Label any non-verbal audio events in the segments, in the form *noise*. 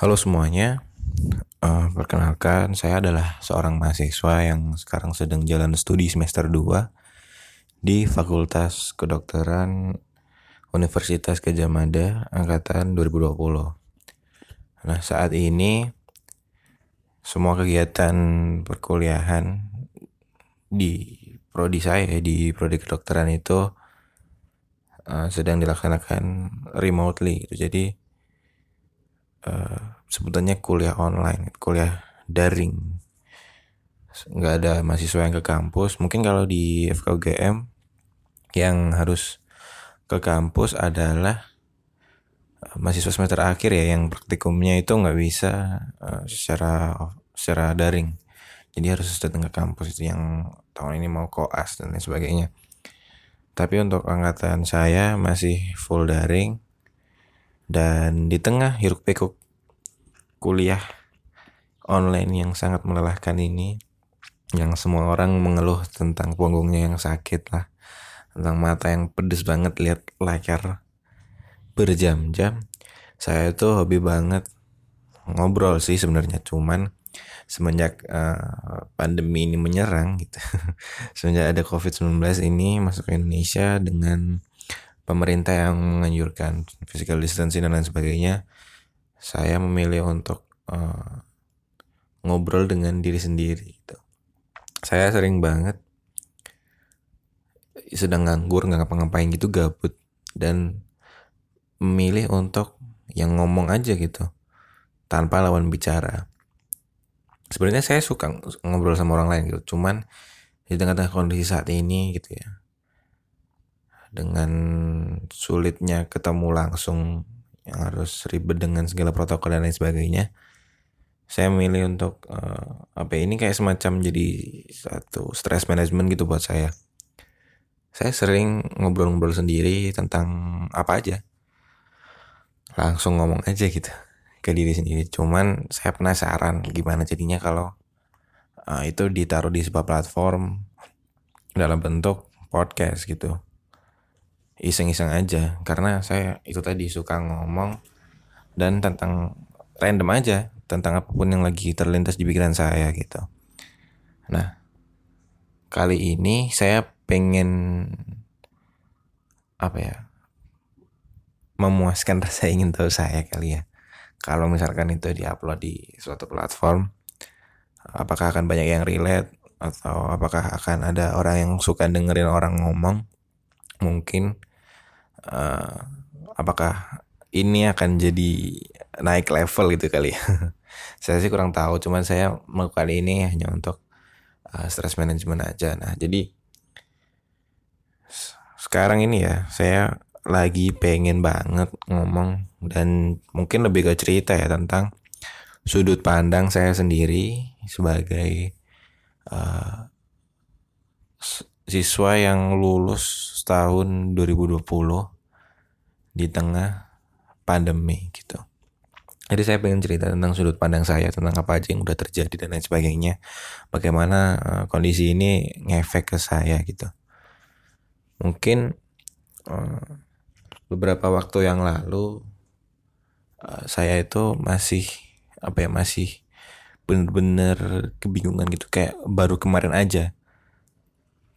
Halo semuanya, uh, perkenalkan saya adalah seorang mahasiswa yang sekarang sedang jalan studi semester 2 di Fakultas Kedokteran Universitas Gajah Mada angkatan 2020. Nah, saat ini semua kegiatan perkuliahan di prodi saya di prodi kedokteran itu uh, sedang dilaksanakan remotely gitu. Jadi uh, sebutannya kuliah online, kuliah daring. Nggak ada mahasiswa yang ke kampus. Mungkin kalau di FKUGM yang harus ke kampus adalah mahasiswa semester akhir ya yang praktikumnya itu nggak bisa uh, secara secara daring jadi harus datang ke kampus itu yang tahun ini mau koas dan lain sebagainya tapi untuk angkatan saya masih full daring dan di tengah hiruk pikuk kuliah online yang sangat melelahkan ini yang semua orang mengeluh tentang punggungnya yang sakit lah tentang mata yang pedes banget lihat layar berjam-jam. Saya itu hobi banget ngobrol sih sebenarnya cuman semenjak uh, pandemi ini menyerang gitu *laughs* semenjak ada covid-19 ini masuk ke Indonesia dengan pemerintah yang menganjurkan physical distancing dan lain sebagainya saya memilih untuk uh, ngobrol dengan diri sendiri gitu. Saya sering banget sedang nganggur nggak ngapa-ngapain gitu gabut. Dan memilih untuk yang ngomong aja gitu. Tanpa lawan bicara. Sebenarnya saya suka ngobrol sama orang lain gitu. Cuman di tengah-tengah kondisi saat ini gitu ya dengan sulitnya ketemu langsung yang harus ribet dengan segala protokol dan lain sebagainya saya memilih untuk uh, apa ya, ini kayak semacam jadi satu stress management gitu buat saya. Saya sering ngobrol-ngobrol sendiri tentang apa aja. Langsung ngomong aja gitu ke diri sendiri. Cuman saya penasaran gimana jadinya kalau uh, itu ditaruh di sebuah platform dalam bentuk podcast gitu iseng-iseng aja karena saya itu tadi suka ngomong dan tentang random aja tentang apa pun yang lagi terlintas di pikiran saya gitu nah kali ini saya pengen apa ya memuaskan *laughs* rasa ingin tahu saya kali ya. Kalau misalkan itu diupload di suatu platform, apakah akan banyak yang relate atau apakah akan ada orang yang suka dengerin orang ngomong? Mungkin uh, apakah ini akan jadi naik level gitu kali ya. *laughs* saya sih kurang tahu, cuman saya melakukan ini hanya untuk uh, stress management aja. Nah, jadi sekarang ini ya saya lagi pengen banget ngomong dan mungkin lebih ke cerita ya tentang sudut pandang saya sendiri sebagai uh, siswa yang lulus tahun 2020 di tengah pandemi gitu. Jadi saya pengen cerita tentang sudut pandang saya tentang apa aja yang udah terjadi dan lain sebagainya. Bagaimana uh, kondisi ini ngefek ke saya gitu. Mungkin uh, beberapa waktu yang lalu uh, saya itu masih apa ya masih bener-bener kebingungan gitu kayak baru kemarin aja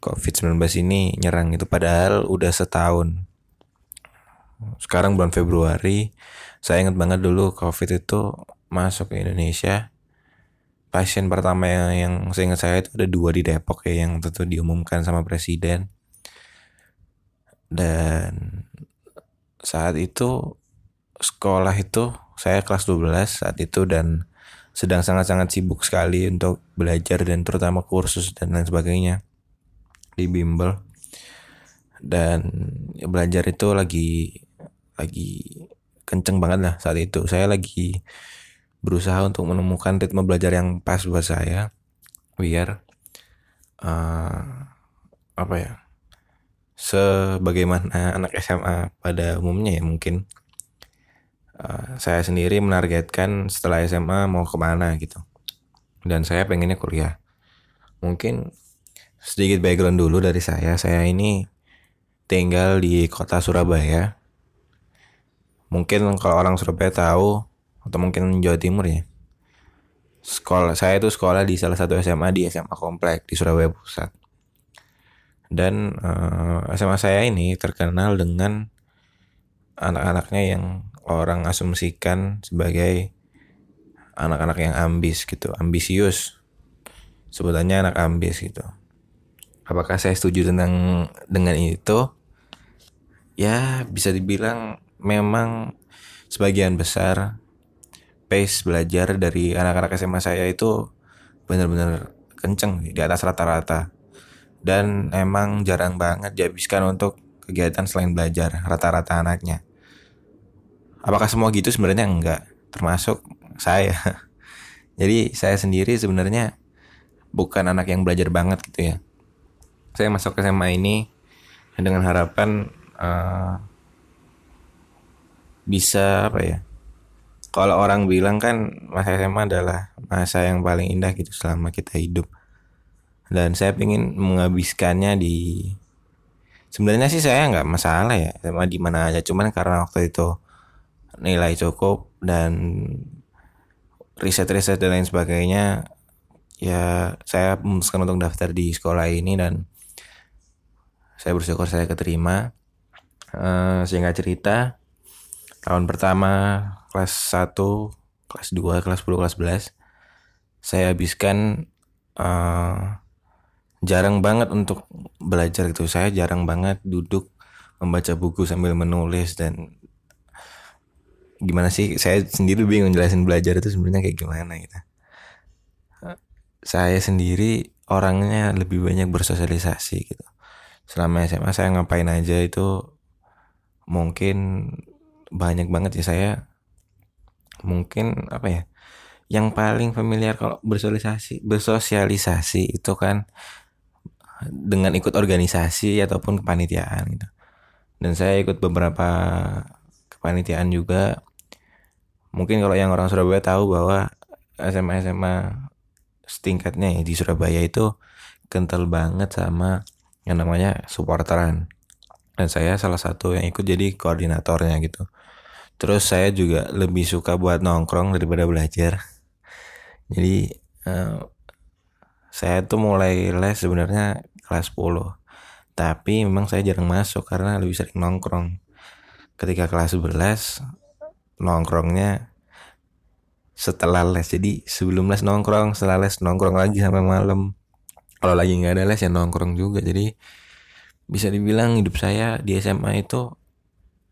COVID-19 ini nyerang itu padahal udah setahun. Sekarang bulan Februari. Saya ingat banget dulu COVID itu masuk ke Indonesia. Pasien pertama yang, yang saya ingat saya itu ada dua di Depok ya yang tentu diumumkan sama presiden. Dan saat itu sekolah itu saya kelas 12 saat itu dan sedang sangat-sangat sibuk sekali untuk belajar dan terutama kursus dan lain sebagainya di bimbel. Dan belajar itu lagi lagi kenceng banget lah saat itu. Saya lagi berusaha untuk menemukan ritme belajar yang pas buat saya biar uh, apa ya sebagaimana anak SMA pada umumnya ya mungkin uh, saya sendiri menargetkan setelah SMA mau ke mana gitu. Dan saya pengennya kuliah. Mungkin sedikit background dulu dari saya. Saya ini tinggal di kota Surabaya. Mungkin kalau orang Surabaya tahu atau mungkin Jawa Timur ya. Sekolah saya itu sekolah di salah satu SMA di SMA Komplek di Surabaya Pusat. Dan uh, eh, SMA saya ini terkenal dengan anak-anaknya yang orang asumsikan sebagai anak-anak yang ambis gitu ambisius. Sebutannya anak ambis gitu apakah saya setuju tentang dengan itu ya bisa dibilang memang sebagian besar pace belajar dari anak-anak SMA saya itu benar-benar kenceng di atas rata-rata dan emang jarang banget dihabiskan untuk kegiatan selain belajar rata-rata anaknya. Apakah semua gitu sebenarnya enggak, termasuk saya. *laughs* Jadi saya sendiri sebenarnya bukan anak yang belajar banget gitu ya. Saya masuk ke SMA ini dengan harapan uh, bisa apa ya? Kalau orang bilang kan masa SMA adalah masa yang paling indah gitu selama kita hidup. Dan saya ingin menghabiskannya di sebenarnya sih saya nggak masalah ya SMA di mana aja. Cuman karena waktu itu nilai cukup dan riset-riset dan lain sebagainya ya saya memutuskan untuk daftar di sekolah ini dan saya bersyukur saya keterima. Uh, sehingga cerita tahun pertama kelas 1 kelas 2 kelas 10 kelas 11 saya habiskan uh, jarang banget untuk belajar gitu. Saya jarang banget duduk membaca buku sambil menulis dan gimana sih saya sendiri bingung jelasin belajar itu sebenarnya kayak gimana gitu. Saya sendiri orangnya lebih banyak bersosialisasi gitu selama SMA saya ngapain aja itu mungkin banyak banget ya saya. Mungkin apa ya yang paling familiar kalau bersosialisasi bersosialisasi itu kan dengan ikut organisasi ataupun kepanitiaan gitu. Dan saya ikut beberapa kepanitiaan juga. Mungkin kalau yang orang Surabaya tahu bahwa SMA SMA setingkatnya ya di Surabaya itu kental banget sama yang namanya supporteran dan saya salah satu yang ikut jadi koordinatornya gitu Terus saya juga lebih suka buat nongkrong daripada belajar. Jadi uh, saya tuh mulai les sebenarnya kelas 10. Tapi memang saya jarang masuk karena lebih sering nongkrong. Ketika kelas 11 nongkrongnya setelah les. Jadi sebelum les nongkrong, setelah les nongkrong lagi sampai malam. Kalau lagi nggak ada les ya nongkrong juga. Jadi bisa dibilang hidup saya di SMA itu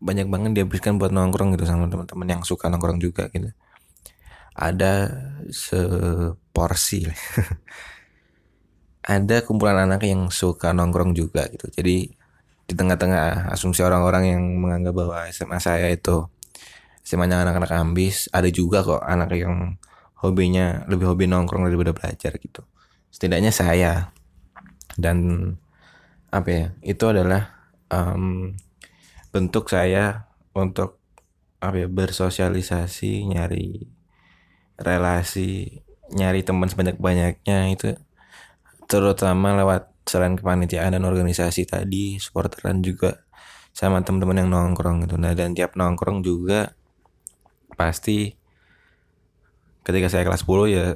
banyak banget dihabiskan buat nongkrong gitu sama teman-teman yang suka nongkrong juga gitu. Ada seporsi *laughs* ada kumpulan anak yang suka nongkrong juga gitu. Jadi di tengah-tengah asumsi orang-orang yang menganggap bahwa SMA saya itu SMA-nya anak-anak ambis ada juga kok anak yang hobinya lebih hobi nongkrong daripada belajar gitu setidaknya saya. Dan apa ya itu adalah um, bentuk saya untuk apa ya bersosialisasi nyari relasi nyari teman sebanyak banyaknya itu terutama lewat selain kepanitiaan dan organisasi tadi supporteran juga sama teman-teman yang nongkrong gitu. Nah dan tiap nongkrong juga pasti ketika saya kelas 10 ya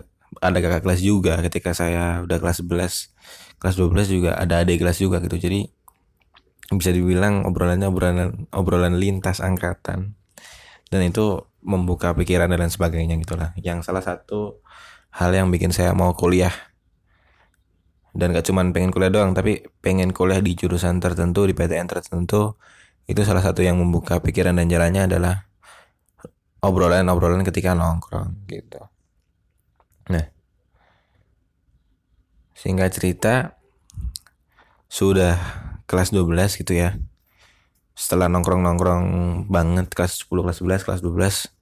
ada kakak kelas juga ketika saya udah kelas 11 kelas 12 juga ada adik kelas juga gitu. Jadi bisa dibilang obrolannya obrolan obrolan lintas angkatan. Dan itu membuka pikiran dan sebagainya gitulah yang salah satu hal yang bikin saya mau kuliah. Dan gak cuman pengen kuliah doang tapi pengen kuliah di jurusan tertentu di PTN tertentu itu salah satu yang membuka pikiran dan jalannya adalah obrolan-obrolan ketika nongkrong gitu nah. Sehingga cerita sudah kelas 12 gitu ya. Setelah nongkrong-nongkrong banget kelas 10 kelas 11 kelas 12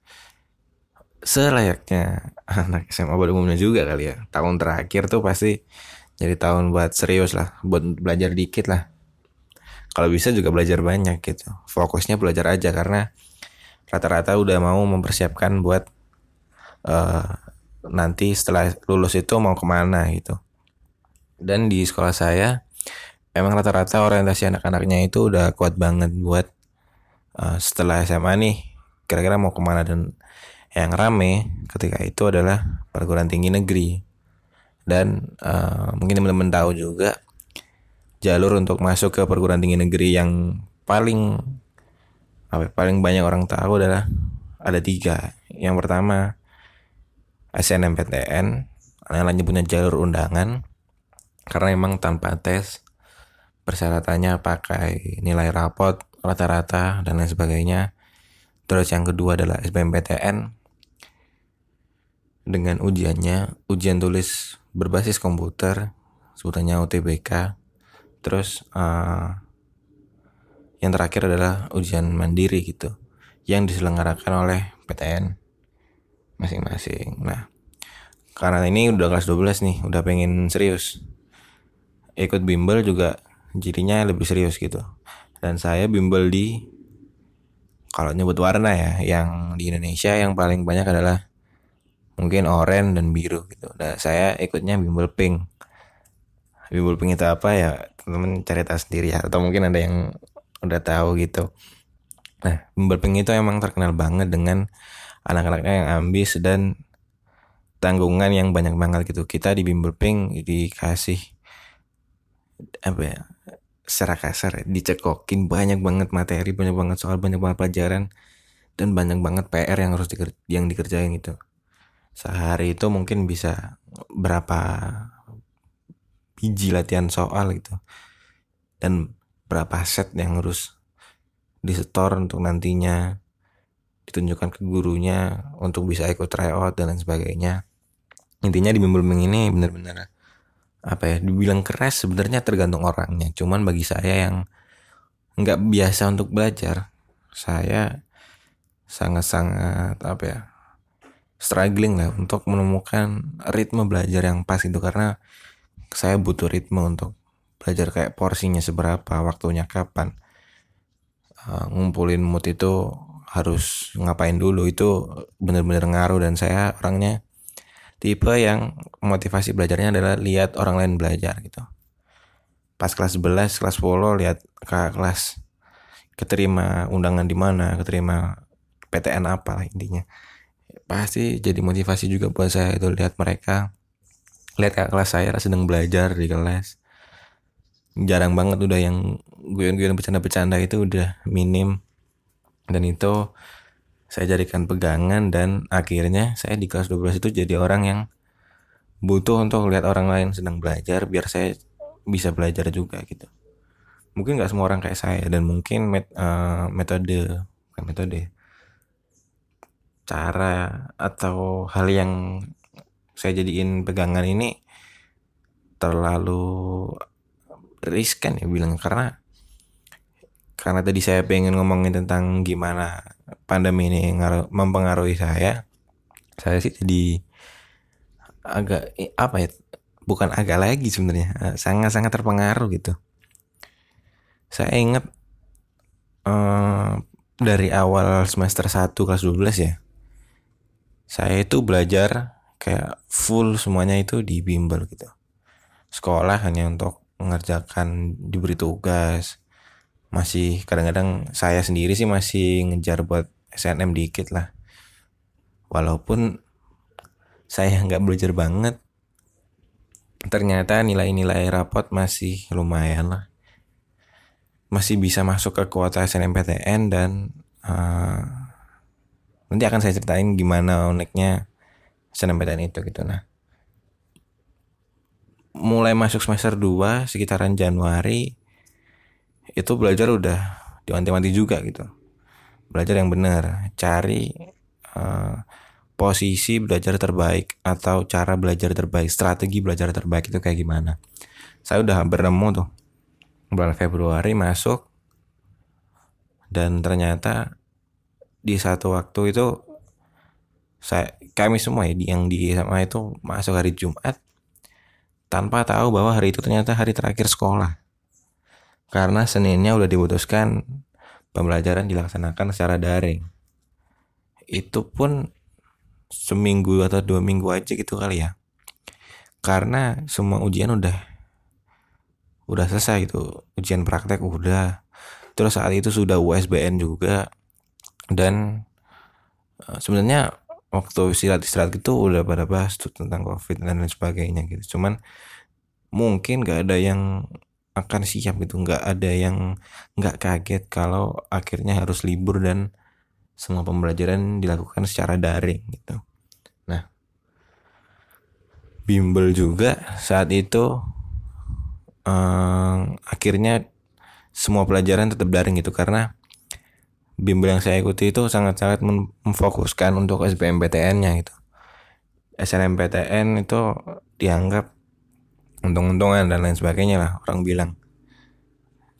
selayaknya anak SMA pada umumnya juga kali ya. Tahun terakhir tuh pasti jadi tahun buat serius lah buat belajar dikit lah. Kalau bisa juga belajar banyak gitu. Fokusnya belajar aja karena rata-rata udah mau mempersiapkan buat uh, nanti setelah lulus itu mau ke mana gitu. Dan di sekolah saya emang rata-rata orientasi anak-anaknya itu udah kuat banget buat uh, setelah SMA nih kira-kira mau ke mana. Dan yang rame ketika itu adalah perguruan tinggi negeri. Dan uh, mungkin teman-teman tahu juga jalur untuk masuk ke perguruan tinggi negeri yang paling apa ya, paling banyak orang tahu adalah ada tiga. Yang pertama SNMPTN yang nyebutnya jalur undangan. Karena emang tanpa tes persyaratannya pakai nilai rapot rata-rata dan lain sebagainya. Terus yang kedua adalah SBMPTN dengan ujiannya ujian tulis berbasis komputer sebutannya UTBK terus uh, yang terakhir adalah ujian mandiri gitu yang diselenggarakan oleh PTN masing-masing nah karena ini udah kelas 12 nih udah pengen serius ikut bimbel juga jadinya lebih serius gitu dan saya bimbel di kalau nyebut warna ya yang di Indonesia yang paling banyak adalah mungkin oranye dan biru gitu. Nah, saya ikutnya bimbel pink. Bimbel pink itu apa ya? Teman cari tahu sendiri ya atau mungkin ada yang udah tahu gitu. Nah, bimbel pink itu emang terkenal banget dengan anak-anaknya yang ambis dan tanggungan yang banyak banget gitu. Kita di bimbel pink dikasih apa ya? secara kasar dicekokin banyak banget materi, banyak banget soal, banyak banget pelajaran dan banyak banget PR yang harus diker yang dikerjain gitu sehari itu mungkin bisa berapa biji latihan soal gitu dan berapa set yang harus disetor untuk nantinya ditunjukkan ke gurunya untuk bisa ikut tryout dan lain sebagainya. Intinya di bimbel ini benar-benar apa ya dibilang keras sebenarnya tergantung orangnya. Cuman bagi saya yang nggak biasa untuk belajar saya sangat-sangat apa ya struggling lah untuk menemukan ritme belajar yang pas itu. Karena saya butuh ritme untuk belajar kayak porsinya seberapa waktunya kapan uh, ngumpulin mood itu harus ngapain dulu. Itu bener-bener ngaruh dan saya orangnya tipe yang motivasi belajarnya adalah lihat orang lain belajar gitu. Pas kelas 11 kelas 10 lihat kakak kelas keterima undangan di mana keterima PTN apa lah intinya. Pasti jadi motivasi juga buat saya itu lihat mereka lihat kakak kelas saya sedang belajar di kelas. Jarang banget udah yang guyon-guyon bercanda-bercanda itu udah minim dan itu saya jadikan pegangan dan akhirnya saya di kelas 12 itu jadi orang yang butuh untuk lihat orang lain sedang belajar biar saya bisa belajar juga gitu. Mungkin nggak semua orang kayak saya dan mungkin met, uh, metode bukan metode cara atau hal yang saya jadiin pegangan ini terlalu riskan ya bilang karena karena tadi saya pengen ngomongin tentang gimana pandemi ini ngaruh, mempengaruhi saya. Saya sih jadi agak apa ya bukan agak lagi sebenarnya sangat-sangat terpengaruh gitu. Saya ingat uh, dari awal semester 1 kelas 12 ya saya itu belajar kayak full semuanya itu di bimbel gitu. Sekolah hanya untuk mengerjakan diberi tugas masih kadang-kadang saya sendiri sih masih ngejar buat SNM dikit lah. Walaupun saya *laughs* nggak belajar banget ternyata nilai-nilai rapot masih lumayan lah. Masih bisa masuk ke kuota SNMPTN dan uh, nanti akan saya ceritain gimana uniknya SNMPTN itu gitu. Nah mulai masuk semester 2 sekitaran Januari itu belajar udah diwanti-wanti juga gitu. Belajar yang benar. Cari uh, posisi belajar terbaik atau cara belajar terbaik strategi belajar terbaik itu kayak gimana. Saya udah hampir nemu tuh. Bulan Februari masuk dan ternyata di satu waktu itu saya kami semua ya yang di SMA itu masuk hari Jumat tanpa tahu bahwa hari itu ternyata hari terakhir sekolah. Karena Seninnya udah diputuskan pembelajaran dilaksanakan secara daring. Itu pun seminggu atau dua minggu aja gitu kali ya. Karena semua ujian udah udah selesai gitu. Ujian praktek udah. Terus saat itu sudah USBN juga dan uh, sebenarnya waktu istirahat-istirahat gitu udah pada bahas tuh tentang covid dan lain sebagainya gitu cuman mungkin gak ada yang akan siap gitu. Nggak ada yang nggak kaget kalau akhirnya harus libur dan semua pembelajaran dilakukan secara daring gitu. Nah bimbel juga saat itu eh, akhirnya semua pelajaran tetap daring gitu. Karena bimbel yang saya ikuti itu sangat-sangat memfokuskan untuk SBMPTN-nya gitu. SNMPTN itu dianggap untung-untungan dan lain sebagainya lah orang bilang.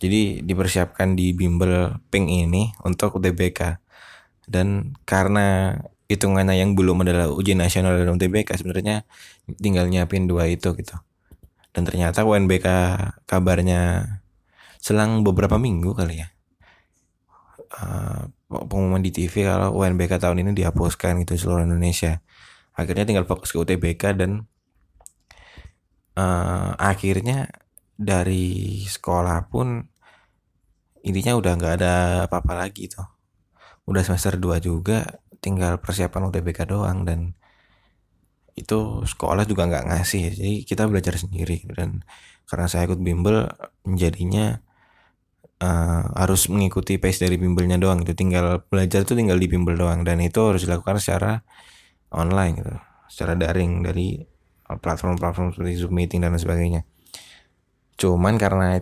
Jadi dipersiapkan di bimbel pink ini untuk UTBK. Dan karena hitungannya yang belum adalah ujian nasional dan UTBK sebenarnya tinggal nyiapin dua itu gitu. Dan ternyata UNBK kabarnya selang beberapa minggu kali ya uh, pengumuman di TV kalau UNBK tahun ini dihapuskan gitu seluruh Indonesia. Akhirnya tinggal fokus ke UTBK dan uh, akhirnya dari sekolah pun intinya udah nggak ada apa-apa lagi tuh. Udah semester 2 juga tinggal persiapan UTBK doang dan itu sekolah juga nggak ngasih jadi kita belajar sendiri dan karena saya ikut bimbel menjadinya uh, harus mengikuti pace dari bimbelnya doang gitu tinggal belajar tuh tinggal di bimbel doang dan itu harus dilakukan secara online gitu secara daring dari platform-platform seperti Zoom meeting dan sebagainya. Cuman karena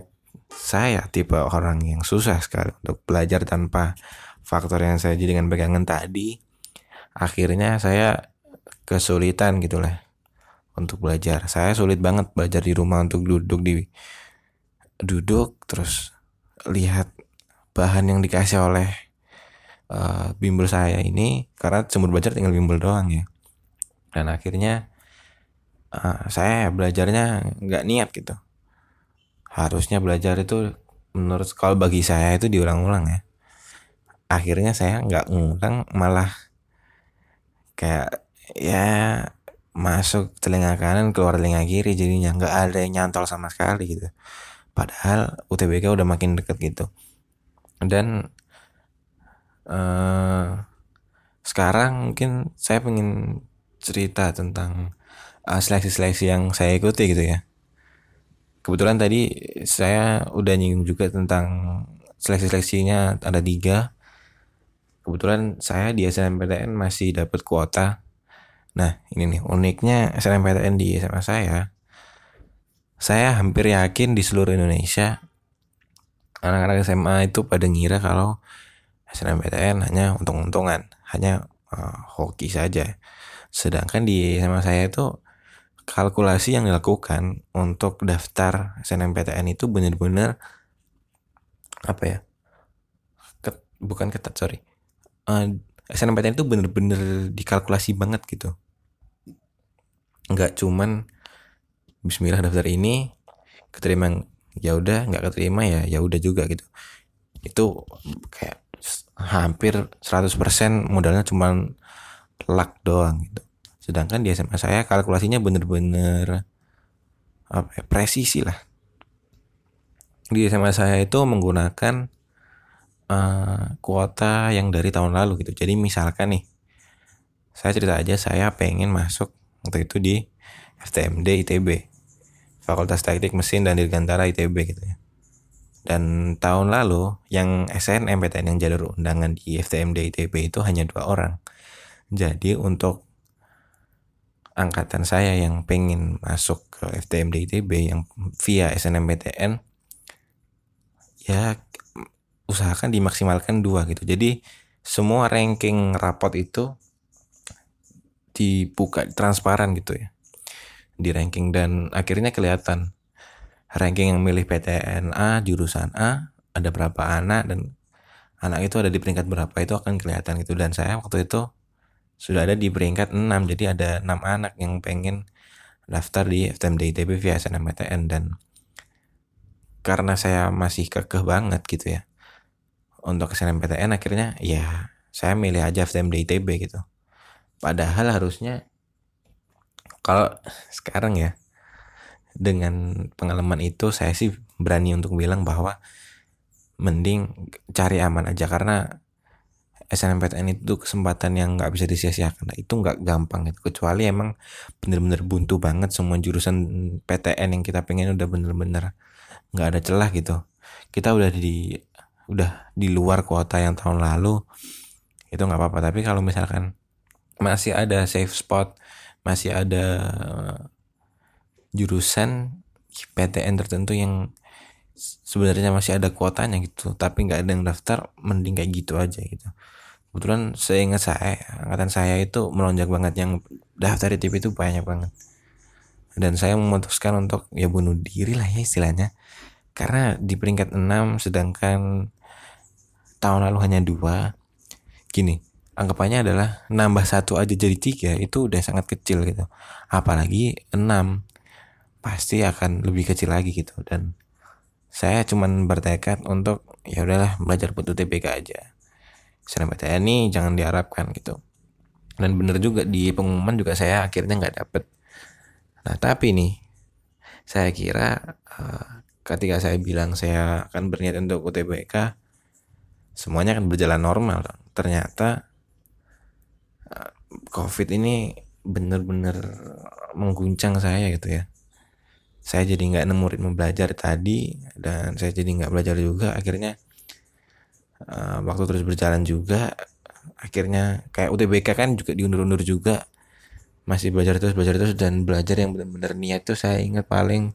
saya tipe orang yang susah sekali untuk belajar tanpa faktor yang saya jadi dengan pegangan tadi akhirnya saya kesulitan gitu lah untuk belajar. Saya sulit banget belajar di rumah untuk duduk di duduk terus lihat bahan yang dikasih oleh uh, bimbel saya ini karena sumber belajar tinggal bimbel doang ya. Dan akhirnya uh, saya belajarnya nggak niat gitu. Harusnya belajar itu menurut kalau bagi saya itu diulang-ulang ya. Akhirnya saya nggak ngulang malah kayak ya masuk telinga kanan keluar telinga kiri jadinya nggak ada yang nyantol sama sekali gitu. Padahal UTBK udah makin deket gitu. Dan uh, sekarang mungkin saya pengen cerita tentang uh, seleksi-seleksi yang saya ikuti gitu ya. Kebetulan tadi saya udah nyinggung juga tentang seleksi-seleksinya ada tiga. Kebetulan saya di SNMPTN masih dapat kuota. Nah ini nih uniknya SNMPTN di SMA saya saya hampir yakin di seluruh Indonesia anak-anak SMA itu pada ngira kalau SNMPTN hanya untung-untungan, hanya uh, hoki saja. Sedangkan di SMA saya itu kalkulasi yang dilakukan untuk daftar SNMPTN itu benar-benar apa ya? Ket, bukan ketat, sorry. Uh, SNMPTN itu benar-benar dikalkulasi banget gitu. Nggak cuman Bismillah daftar ini keterima ya udah nggak keterima ya ya udah juga gitu itu kayak hampir 100% modalnya cuma luck doang gitu sedangkan di SMA saya kalkulasinya bener-bener apa ya, presisi lah di SMA saya itu menggunakan uh, kuota yang dari tahun lalu gitu jadi misalkan nih saya cerita aja saya pengen masuk waktu itu di FTMD ITB Fakultas Teknik Mesin dan Dirgantara ITB gitu ya. Dan tahun lalu yang SNMPTN yang jalur undangan di FTMD ITB itu hanya dua orang. Jadi untuk angkatan saya yang pengen masuk ke FTMD ITB yang via SNMPTN ya usahakan dimaksimalkan dua gitu. Jadi semua ranking rapot itu dibuka transparan gitu ya di ranking dan akhirnya kelihatan ranking yang milih PTN A jurusan A ada berapa anak dan anak itu ada di peringkat berapa itu akan kelihatan gitu dan saya waktu itu sudah ada di peringkat 6 jadi ada 6 anak yang pengen daftar di FTMD ITB via SNMPTN dan karena saya masih kekeh banget gitu ya untuk SNMPTN akhirnya ya saya milih aja FTMD ITB gitu. Padahal harusnya kalau sekarang ya dengan pengalaman itu saya sih berani untuk bilang bahwa mending cari aman aja karena SNMPTN itu kesempatan yang nggak bisa disia-siakan. Nah, itu nggak gampang gitu. Kecuali emang bener-bener buntu banget semua jurusan PTN yang kita pengen udah bener-bener nggak ada celah gitu. Kita udah di udah di luar kuota yang tahun lalu itu nggak apa-apa. Tapi kalau misalkan masih ada safe spot masih ada jurusan PTN tertentu yang sebenarnya masih ada kuotanya gitu tapi nggak ada yang daftar mending kayak gitu aja gitu kebetulan saya ingat saya angkatan saya itu melonjak banget yang daftar di TV itu banyak banget. Dan saya memutuskan untuk ya bunuh diri lah ya istilahnya. Karena di peringkat 6 sedangkan tahun lalu hanya dua gini anggapannya adalah nambah satu aja jadi tiga itu udah sangat kecil gitu. Apalagi enam pasti akan lebih kecil lagi gitu. Dan saya cuman bertekad untuk ya udahlah belajar buat UTBK aja SNMPTN ini jangan diharapkan gitu. Dan bener juga di pengumuman juga saya akhirnya nggak dapet. Nah tapi nih saya kira uh, ketika saya bilang saya akan berniat untuk UTBK semuanya akan berjalan normal ternyata uh, covid ini bener-bener mengguncang saya gitu ya. Saya jadi nggak nemu ritme belajar tadi dan saya jadi nggak belajar juga. Akhirnya uh, waktu terus berjalan juga akhirnya kayak UTBK kan juga diundur-undur juga masih belajar terus belajar terus dan belajar yang benar-benar niat tuh saya ingat paling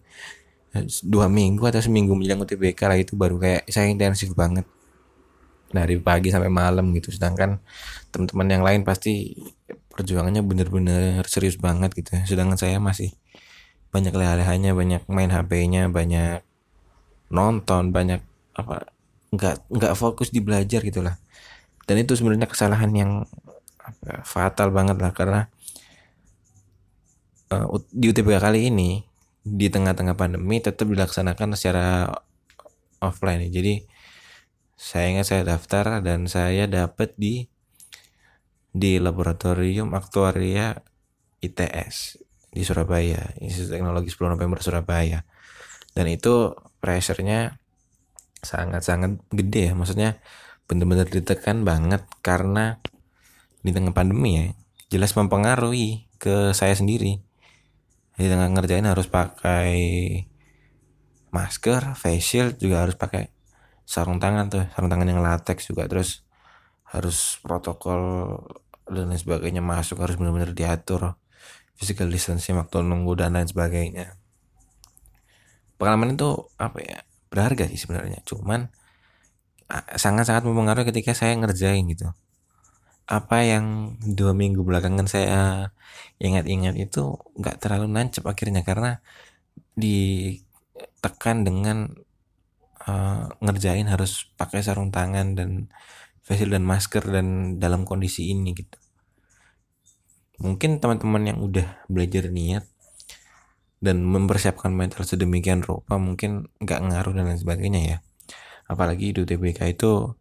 eh, dua minggu atau seminggu menjelang UTBK lah itu baru kayak saya intensif banget dari pagi sampai malam gitu sedangkan teman-teman yang lain pasti perjuangannya bener-bener serius banget gitu ya. sedangkan saya masih banyak leha-lehanya banyak main HP-nya banyak nonton banyak apa nggak nggak fokus di belajar gitulah dan itu sebenarnya kesalahan yang fatal banget lah karena uh, di UTBK kali ini di tengah-tengah pandemi tetap dilaksanakan secara offline. Jadi saya ingat saya daftar dan saya dapat di di laboratorium aktuaria ITS di Surabaya Institut Teknologi 10 November Surabaya. Dan itu pressure-nya sangat-sangat gede ya. Maksudnya benar-benar ditekan banget karena di tengah pandemi ya jelas mempengaruhi ke saya sendiri. Di tengah ngerjain harus pakai masker, face shield juga harus pakai sarung tangan tuh, sarung tangan yang latex juga. Terus harus protokol dan lain sebagainya masuk harus benar-benar diatur. Physical distancing waktu nunggu dan lain sebagainya. Pengalaman itu apa ya berharga sih sebenarnya. Cuman sangat-sangat mempengaruhi ketika saya ngerjain gitu. Apa yang dua minggu belakangan saya ingat-ingat itu nggak terlalu nancep akhirnya. Karena ditekan dengan uh, ngerjain harus pakai sarung tangan dan facial dan masker dan dalam kondisi ini gitu. Mungkin teman-teman yang udah belajar niat dan mempersiapkan mental sedemikian rupa mungkin nggak ngaruh dan lain sebagainya ya. Apalagi di UTBK itu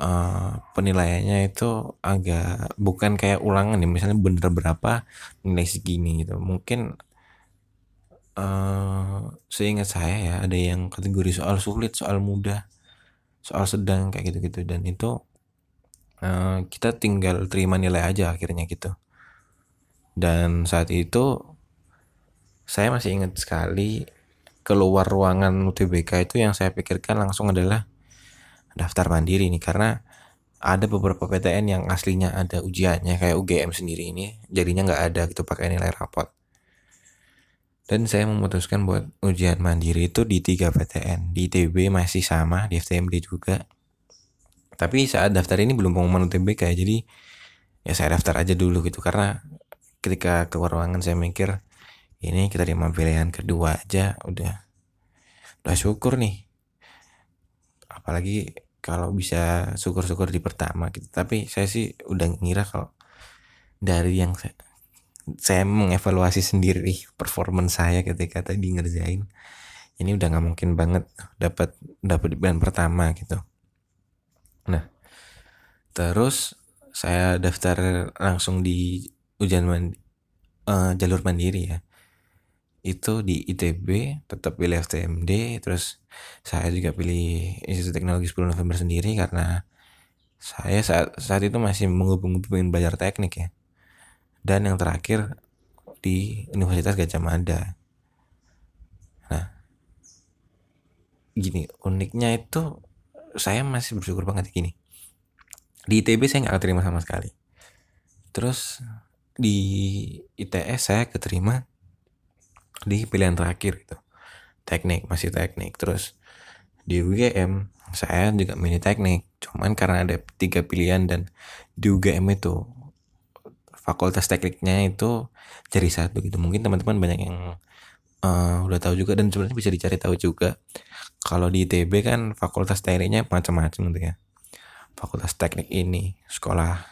uh, penilaiannya itu agak bukan kayak ulangan ya misalnya bener berapa nilai segini gitu. Mungkin uh, seingat saya ya ada yang kategori soal sulit soal mudah soal sedang kayak gitu-gitu. Dan itu uh, kita tinggal terima nilai aja akhirnya gitu. Dan saat itu saya masih ingat sekali keluar ruangan UTBK itu yang saya pikirkan langsung adalah daftar mandiri nih. Karena ada beberapa PTN yang aslinya ada ujiannya kayak UGM sendiri ini jadinya nggak ada gitu pakai nilai rapot. Dan saya memutuskan buat ujian mandiri itu di tiga PTN di ITB masih sama di FTMD juga. Tapi saat daftar ini belum pengumuman UTBK jadi ya saya daftar aja dulu gitu. Karena ketika keluar ruangan saya mikir ini kita terima pilihan kedua aja udah udah syukur nih. Apalagi kalau bisa syukur-syukur di pertama gitu. Tapi saya sih udah ngira kalau dari yang saya, saya mengevaluasi sendiri performance saya ketika tadi ngerjain ini udah nggak mungkin banget dapat dapat di pilihan pertama gitu. Nah terus saya daftar langsung di ujian mandi, uh, jalur mandiri ya itu di ITB tetap pilih FTMD terus saya juga pilih Institut Teknologi 10 November sendiri karena saya saat saat itu masih menghubung-hubungin belajar teknik ya. Dan yang terakhir di Universitas Gajah Mada. Nah gini uniknya itu saya masih bersyukur banget gini. Di ITB saya nggak terima sama sekali. Terus di ITS saya keterima di pilihan terakhir gitu. Teknik masih teknik. Terus di UGM saya juga milih teknik. Cuman karena ada tiga pilihan dan di UGM itu fakultas tekniknya itu jadi satu gitu. Mungkin teman-teman banyak yang uh, udah tahu juga dan sebenarnya bisa dicari tahu juga. Kalau di ITB kan fakultas tekniknya macam-macam gitu ya. Fakultas teknik ini sekolah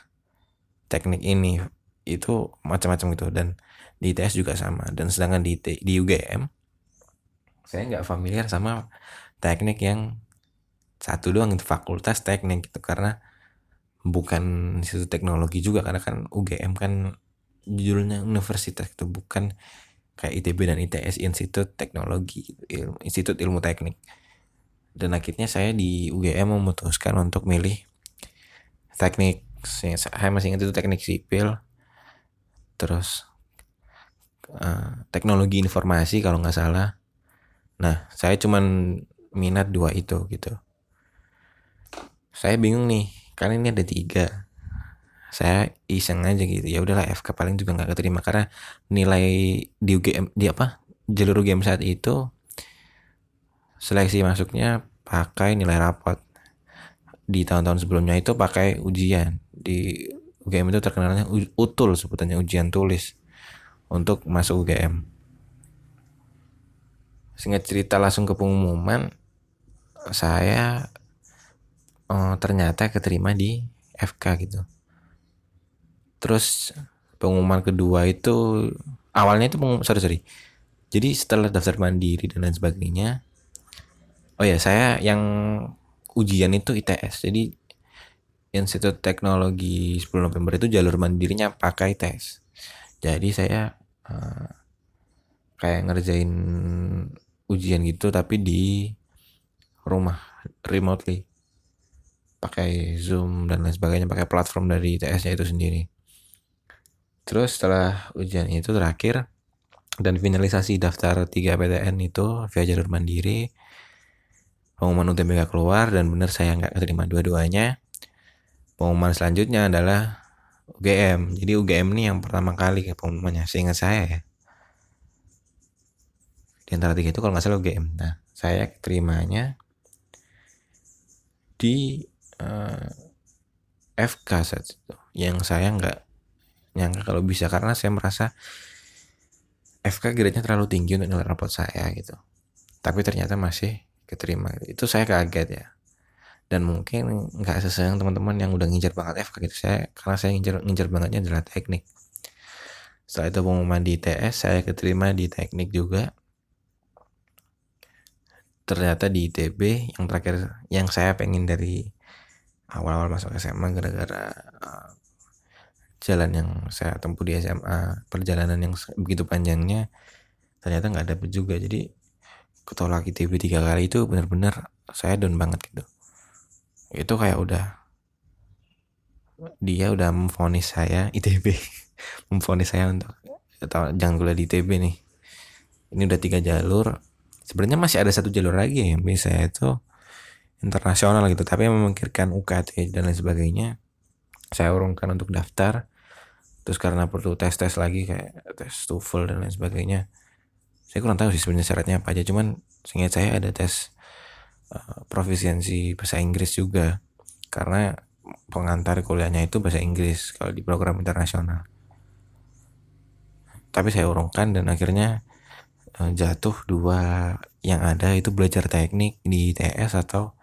teknik ini itu macam-macam gitu. Dan di ITS juga sama. Dan sedangkan di di UGM saya nggak familiar sama teknik yang satu doang itu fakultas teknik gitu. Karena bukan institut teknologi juga karena kan UGM kan judulnya universitas itu bukan kayak ITB dan ITS Institut Teknologi ilmu, Institut Ilmu Teknik. Dan akhirnya saya di UGM memutuskan untuk milih teknik saya masih ingat itu teknik sipil. Terus uh, teknologi informasi kalau nggak salah. Nah saya cuman minat dua itu gitu. Saya bingung nih karena ini ada tiga. Saya iseng aja gitu ya udahlah FK paling juga nggak keterima. Karena nilai di UGM di apa jalur UGM saat itu seleksi masuknya pakai nilai rapot. Di tahun-tahun sebelumnya itu pakai ujian. Di UGM itu terkenalnya utul sebutannya ujian tulis untuk masuk UGM sehingga cerita langsung ke pengumuman saya oh, ternyata keterima di FK gitu. Terus pengumuman kedua itu awalnya itu pengumuman sorry sorry. Jadi setelah daftar mandiri dan lain sebagainya oh ya saya yang ujian itu ITS jadi Institut Teknologi 10 November itu jalur mandirinya pakai tes. Jadi saya uh, kayak ngerjain ujian gitu tapi di rumah remotely pakai Zoom dan lain sebagainya pakai platform dari ITS-nya itu sendiri. Terus setelah ujian itu terakhir dan finalisasi daftar 3 PTN itu via jalur mandiri pengumuman UTBK keluar dan benar saya nggak keterima dua-duanya pengumuman selanjutnya adalah UGM. Jadi UGM ini yang pertama kali ke pengumumannya, seingat saya ya. Di antara tiga itu kalau nggak salah UGM. Nah, saya terimanya di uh, eh, FK saat itu. Yang saya nggak nyangka kalau bisa karena saya merasa FK grade-nya terlalu tinggi untuk nilai rapot saya gitu. Tapi ternyata masih keterima. Itu saya kaget ya dan mungkin nggak sesayang teman-teman yang udah ngincar banget FK gitu. Saya karena saya ngincar ngincar bangetnya adalah teknik. Setelah itu pengumuman di ITS saya keterima di teknik juga. Ternyata di ITB yang terakhir yang saya pengen dari awal-awal masuk SMA gara-gara uh, jalan yang saya tempuh di SMA perjalanan yang begitu panjangnya ternyata nggak dapet juga. Jadi ketolak ITB tiga kali itu benar-benar saya down banget gitu itu kayak udah dia udah memfonis saya *laughs* ITB memfonis saya untuk jangan kuliah di ITB nih. Ini udah tiga jalur. Sebenarnya masih ada satu jalur lagi yang bisa itu internasional gitu. Tapi memikirkan UKT dan lain sebagainya saya urungkan untuk daftar. Terus karena perlu tes tes lagi kayak tes TOEFL dan lain sebagainya saya kurang tahu sih sebenarnya syaratnya apa aja. Cuman seingat saya ada tes Eh, profisiensi bahasa Inggris juga. Karena pengantar kuliahnya itu bahasa Inggris kalau di program internasional. Tapi saya urungkan dan akhirnya uh, jatuh dua yang ada itu belajar teknik di ITS atau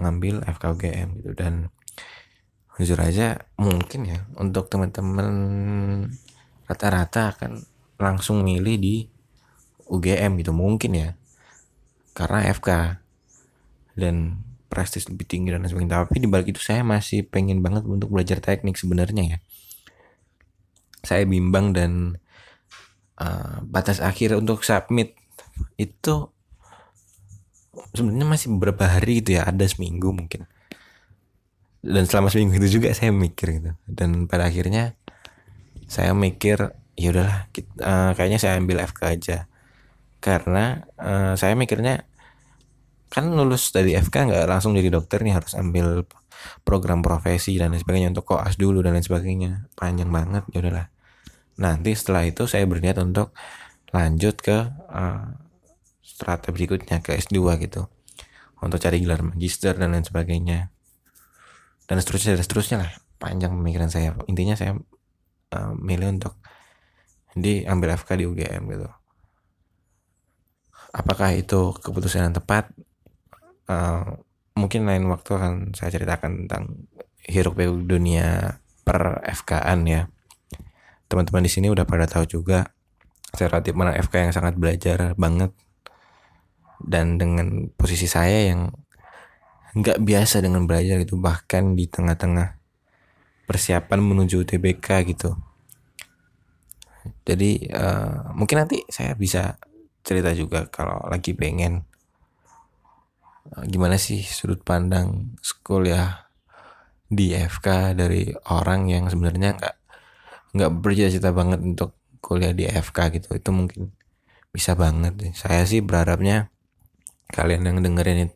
ngambil FKUGM gitu. Dan jujur aja mungkin ya untuk teman-teman rata-rata akan langsung milih di UGM gitu. Mungkin ya karena FK dan prestis lebih tinggi dan sebagainya. Tapi di balik itu saya masih pengen banget untuk belajar teknik sebenarnya ya. Saya bimbang dan uh, batas akhir untuk submit itu sebenarnya masih beberapa hari gitu ya ada seminggu mungkin. Dan selama seminggu itu juga saya mikir gitu. Dan pada akhirnya saya mikir ya udahlah uh, kayaknya saya ambil FK aja. Karena uh, saya mikirnya kan lulus dari FK nggak langsung jadi dokter nih harus ambil program profesi dan lain sebagainya untuk koas dulu dan lain sebagainya. Panjang banget ya nanti setelah itu saya berniat untuk lanjut ke uh, strata berikutnya ke S2 gitu. Untuk cari gelar magister dan lain sebagainya. Dan seterusnya dan seterusnya lah. Panjang pemikiran saya. Intinya saya uh, milih untuk di ambil FK di UGM gitu. Apakah itu keputusan yang tepat uh, mungkin lain waktu akan saya ceritakan tentang hiruk pikuk dunia per FK-an ya. Teman-teman di sini udah pada tahu juga saya relatif mana FK yang sangat belajar banget. Dan dengan posisi saya yang nggak biasa dengan belajar itu bahkan di tengah-tengah persiapan menuju UTBK gitu. Jadi uh, mungkin nanti saya bisa cerita juga kalau lagi pengen gimana sih sudut pandang sekolah di FK dari orang yang sebenarnya nggak nggak bercita-cita banget untuk kuliah di FK gitu? Itu mungkin bisa banget saya sih berharapnya kalian yang dengerin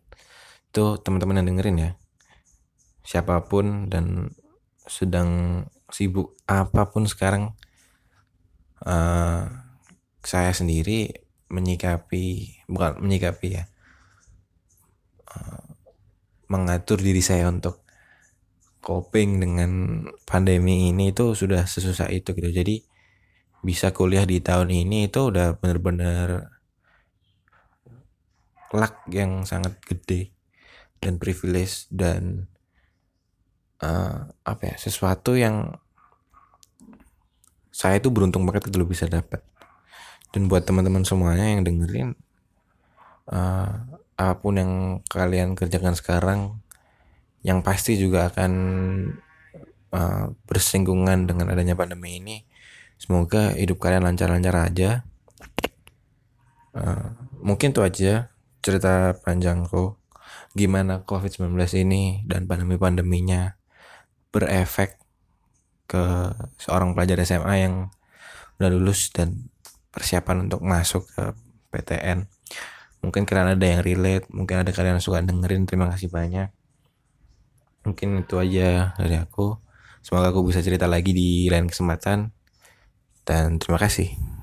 itu teman-teman yang dengerin ya. Siapa pun dan sedang sibuk apa pun sekarang uh, saya sendiri menyikapi bukan menyikapi ya uh, mengatur diri saya untuk coping dengan pandemi ini itu sudah sesusah itu gitu. Jadi bisa kuliah di tahun ini itu udah bener-bener luck yang sangat gede dan privilege dan uh, apa ya sesuatu yang saya itu beruntung banget gitu bisa dapat. Dan buat teman-teman semuanya yang dengerin uh, apa pun yang kalian kerjakan sekarang yang pasti juga akan uh, bersinggungan dengan adanya pandemi ini. Semoga hidup kalian lancar-lancar aja. Uh, mungkin itu aja cerita panjangku. Gimana COVID-19 ini dan pandemi-pandeminya berefek ke seorang pelajar SMA yang udah lulus dan persiapan untuk masuk ke PTN. Mungkin kalian ada yang relate, mungkin ada kalian yang suka dengerin. Terima kasih banyak. Mungkin itu aja dari aku. Semoga aku bisa cerita lagi di lain kesempatan. Dan terima kasih.